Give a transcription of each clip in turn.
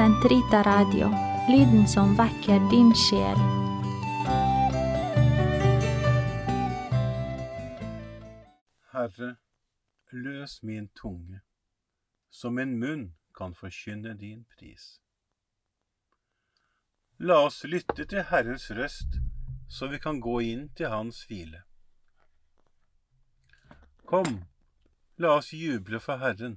Sentrita Radio, lyden som vekker din sjel. Herre, løs min tunge, så min munn kan forkynne din pris. La oss lytte til Herrens røst, så vi kan gå inn til Hans hvile. Kom, la oss juble for Herren,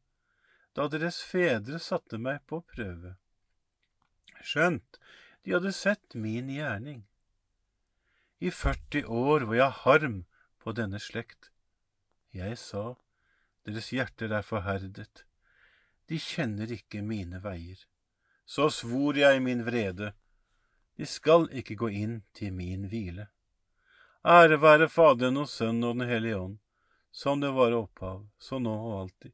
da deres fedre satte meg på prøve. Skjønt de hadde sett min gjerning. I 40 år var jeg harm på denne slekt. Jeg sa, deres hjerter er forherdet, de kjenner ikke mine veier. Så svor jeg min vrede, de skal ikke gå inn til min hvile. Ære være Faderen og Sønnen og Den hellige ånd, som det var opphav, så nå og alltid,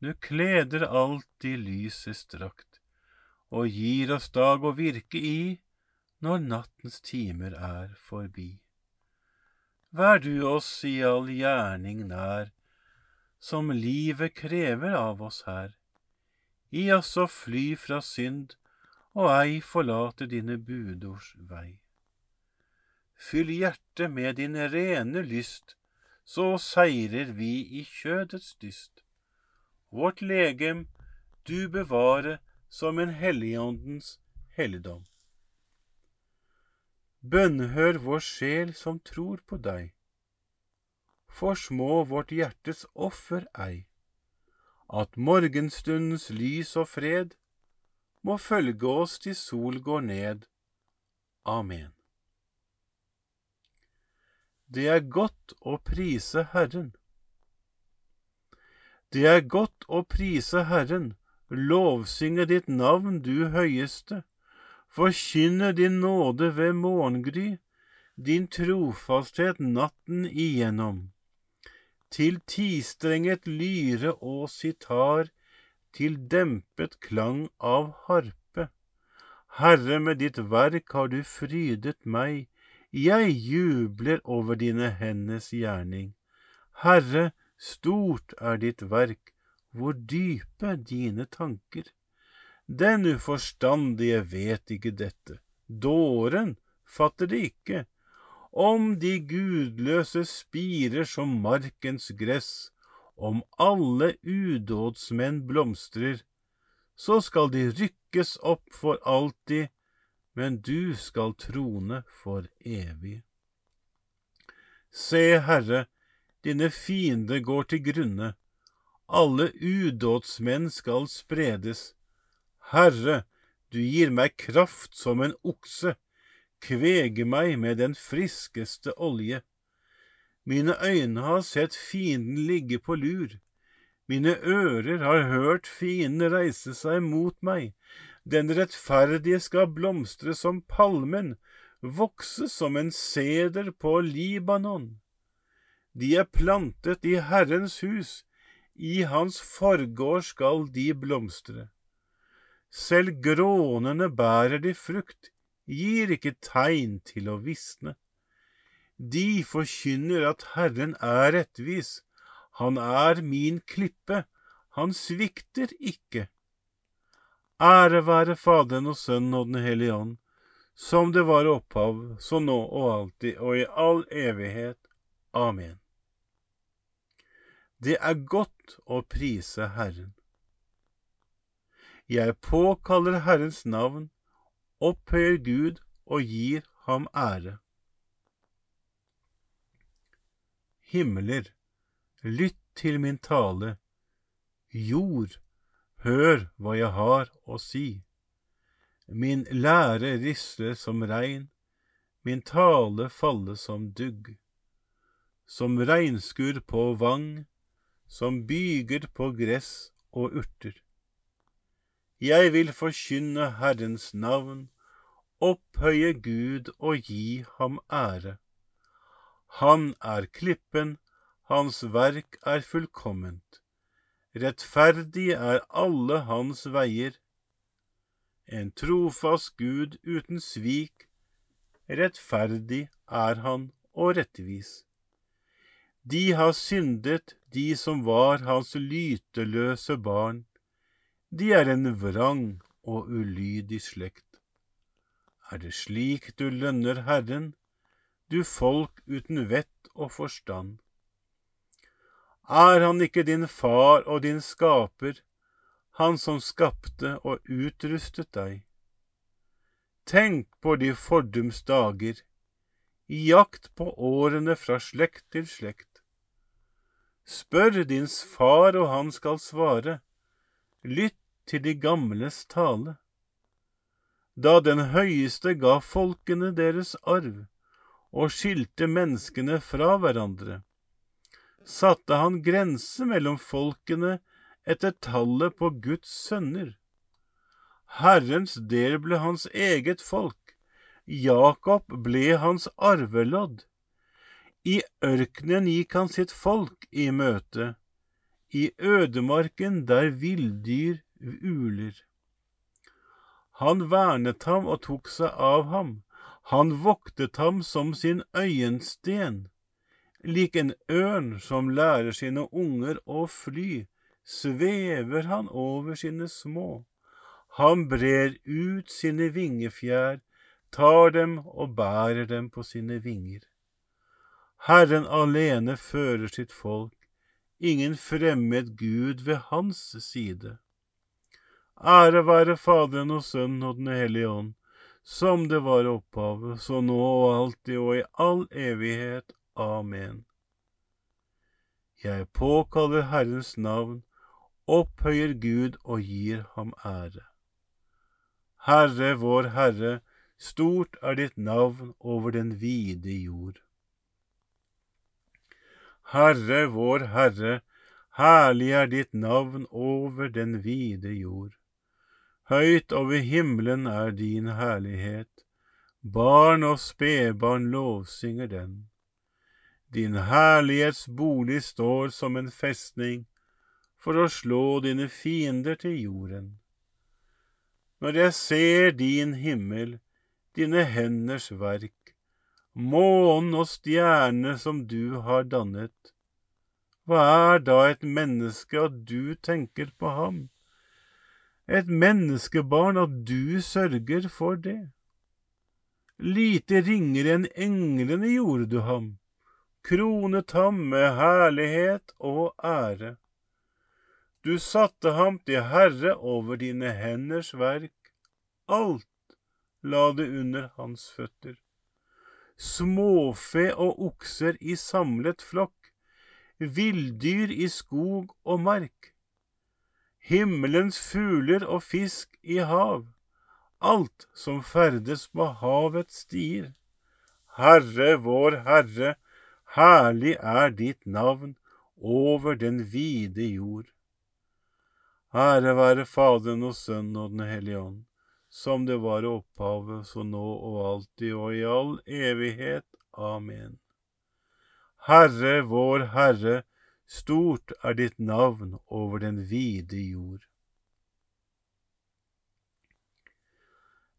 du kleder alt i lysets drakt, og gir oss dag å virke i når nattens timer er forbi. Vær du oss i all gjerning nær, som livet krever av oss her. Gi oss å fly fra synd og ei forlate dine budords vei. Fyll hjertet med din rene lyst, så seirer vi i kjødets dyst. Vårt legem du bevare som en helligåndens helligdom. Bønnhør vår sjel som tror på deg forsmå vårt hjertes offer ei, at morgenstundens lys og fred må følge oss til sol går ned. Amen. Det er godt å prise Herren. Det er godt å prise Herren, lovsynge ditt navn, du høyeste, forkynne din nåde ved morgengry, din trofasthet natten igjennom. Til tistrenget lyre og sitar, til dempet klang av harpe. Herre, med ditt verk har du frydet meg, jeg jubler over dine hennes gjerning. Herre, stort er ditt verk, hvor dype dine tanker. Den uforstandige vet ikke dette, dåren fatter det ikke om de gudløse spirer som markens gress, om alle udådsmenn blomstrer, så skal de rykkes opp for alltid, men du skal trone for evig. Se, Herre, dine fiender går til grunne, alle udådsmenn skal spredes. Herre, du gir meg kraft som en okse, kvege meg med den friskeste olje. Mine øyne har sett fienden ligge på lur, mine ører har hørt fienden reise seg mot meg, den rettferdige skal blomstre som palmen, vokse som en seder på Libanon. De er plantet i Herrens hus, i hans forgård skal de blomstre. Selv grånene bærer de frukt, gir ikke tegn til å visne. De forkynner at Herren er rettvis, han er min klippe, han svikter ikke. Ære være Faderen og Sønnen og Den hellige ånd, som det var opphav, så nå og alltid og i all evighet. Amen. Det er godt å prise Herren. Jeg påkaller Herrens navn, opphøyer Gud og gir ham ære. Himmeler, lytt til min tale. Jord, hør hva jeg har å si. Min lære risler som regn, min tale faller som dugg. Som regnskur på vang, som byger på gress og urter. Jeg vil forkynne Herrens navn, opphøye Gud og gi ham ære. Han er klippen, hans verk er fullkomment. Rettferdig er alle hans veier. En trofast Gud uten svik, rettferdig er han og rettvis. De har syndet, de som var hans lyteløse barn. De er en vrang og ulydig slekt. Er det slik du lønner Herren, du folk uten vett og forstand? Er han ikke din far og din skaper, han som skapte og utrustet deg? Tenk på de fordums dager, i jakt på årene fra slekt til slekt. Spør dins far, og han skal svare. Lytt til de gamles tale. Da den høyeste ga folkene deres arv og skilte menneskene fra hverandre, satte han grense mellom folkene etter tallet på Guds sønner. Herrens del ble hans eget folk, Jakob ble hans arvelodd. I ørkenen gikk han sitt folk i møte, i ødemarken der villdyr uler. Han vernet ham og tok seg av ham, han voktet ham som sin øyensten. Lik en ørn som lærer sine unger å fly, svever han over sine små. Han brer ut sine vingefjær, tar dem og bærer dem på sine vinger. Herren alene fører sitt folk, ingen fremmed Gud ved hans side. Ære være Faderen og Sønnen og Den hellige ånd, som det var opphavet, så nå og alltid og i all evighet. Amen. Jeg påkaller Herrens navn, opphøyer Gud og gir ham ære. Herre vår Herre, stort er ditt navn over den vide jord. Herre vår Herre, herlig er ditt navn over den vide jord. Høyt over himmelen er din herlighet, barn og spedbarn lovsynger den. Din herlighets bolig står som en festning for å slå dine fiender til jorden. Når jeg ser din himmel, dine henders verk, månen og stjernene som du har dannet. Hva er da et menneske at du tenker på ham? Et menneskebarn at du sørger for det? Lite ringere enn englene gjorde du ham, kronet ham med herlighet og ære. Du satte ham til herre over dine henders verk, alt la det under hans føtter småfe og okser i samlet flokk, villdyr i skog og mark, himmelens fugler og fisk i hav, alt som ferdes på havets stier. Herre vår Herre, herlig er ditt navn over den vide jord. Ære være Faderen og Sønnen og Den hellige ånd som det var opphavet, så nå og alltid og i all evighet. Amen. Herre vår Herre, stort er ditt navn over den vide jord.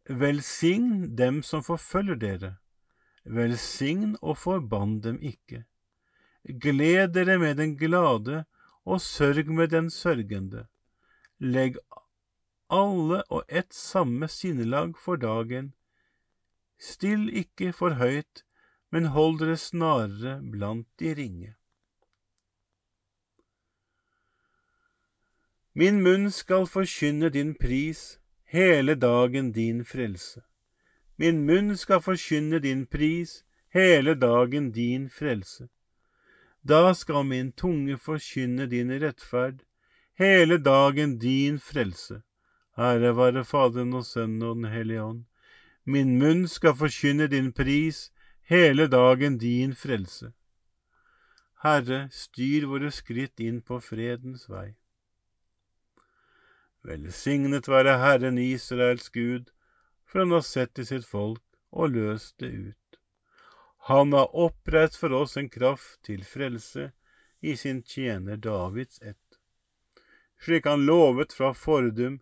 Velsign dem som forfølger dere, velsign og forbann dem ikke. Gled dere med den glade, og sørg med den sørgende. Legg alle og ett samme sinnelag for dagen. Still ikke for høyt, men hold dere snarere blant de ringe. Min munn skal forkynne din pris, hele dagen din frelse. Min munn skal forkynne din pris, hele dagen din frelse. Da skal min tunge forkynne din rettferd, hele dagen din frelse. Ære være Faderen og Sønnen og Den hellige ånd. Min munn skal forkynne din pris, hele dagen din frelse. Herre, styr våre skritt inn på fredens vei. Velsignet være Herren Israels Gud, for han har sett til sitt folk og løst det ut. Han har oppreist for oss en kraft til frelse i sin tjener Davids ett, slik han lovet fra fordum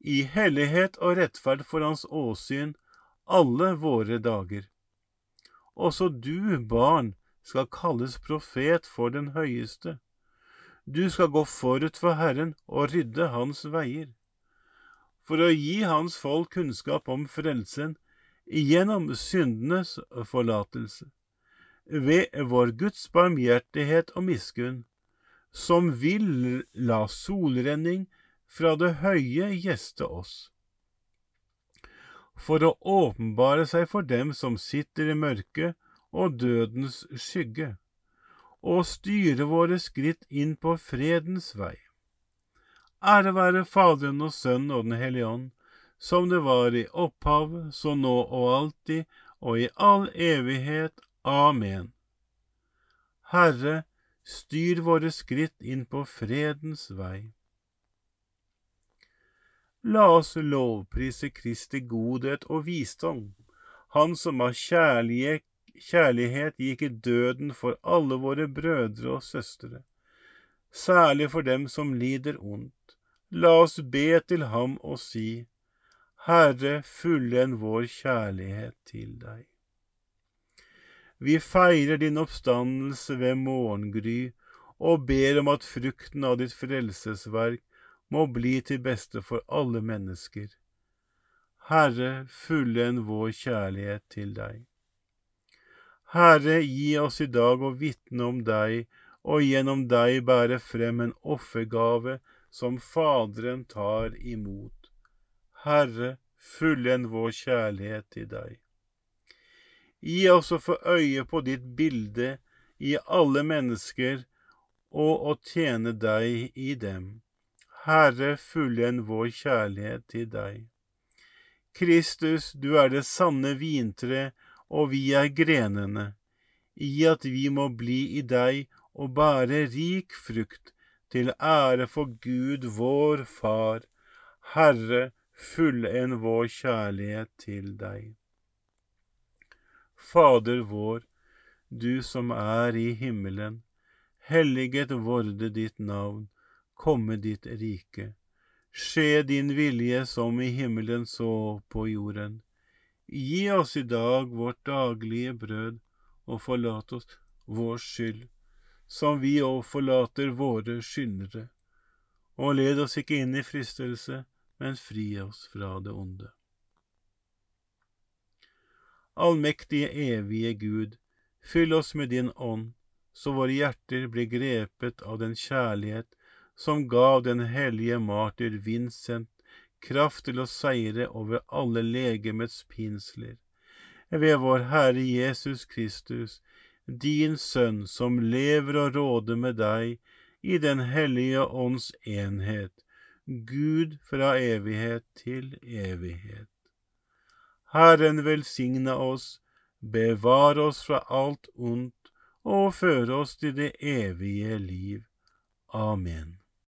I hellighet og rettferd for hans åsyn alle våre dager. Også du, barn, skal kalles profet for den høyeste. Du skal gå forut for Herren og rydde hans veier for å gi hans folk kunnskap om frelsen gjennom syndenes forlatelse, ved vår Guds barmhjertighet og miskunn, som vil la solrenning fra det høye gjeste oss, for å åpenbare seg for dem som sitter i mørket og dødens skygge, og styre våre skritt inn på fredens vei. Ære være Faderen og Sønnen og Den hellige ånd, som det var i opphav, så nå og alltid, og i all evighet. Amen. Herre, styr våre skritt inn på fredens vei. La oss lovprise Kristi godhet og visdom, Han som av kjærlighet, gikk i døden for alle våre brødre og søstre, særlig for dem som lider ondt La oss be til ham og si, Herre, fullen vår kjærlighet til deg. Vi feirer din oppstandelse ved morgengry og ber om at frukten av ditt frelsesverk må bli til beste for alle mennesker. Herre, fullenn vår kjærlighet til deg. Herre, gi oss i dag å vitne om deg og gjennom deg bære frem en offergave som Faderen tar imot. Herre, fullenn vår kjærlighet til deg. Gi oss å få øye på ditt bilde i alle mennesker og å tjene deg i dem. Herre, fullen vår kjærlighet til deg. Kristus, du er det sanne vintre, og vi er grenene. I at vi må bli i deg og bære rik frukt, til ære for Gud vår Far, Herre, fullen vår kjærlighet til deg. Fader vår, du som er i himmelen, helliget vorde ditt navn, komme ditt rike. Skje din vilje som i himmelen så på jorden. Gi oss i dag vårt daglige brød, og forlat oss vår skyld som vi òg forlater våre skyldnere. Og led oss ikke inn i fristelse, men fri oss fra det onde. Allmektige, evige Gud, fyll oss med din ånd, så våre hjerter blir grepet av den kjærlighet som gav den hellige martyr Vincent kraft til å seire over alle legemets pinsler. Ved vår Herre Jesus Kristus, din Sønn, som lever og råder med deg i Den hellige ånds enhet, Gud fra evighet til evighet. Herren velsigne oss, bevare oss fra alt ondt og føre oss til det evige liv. Amen.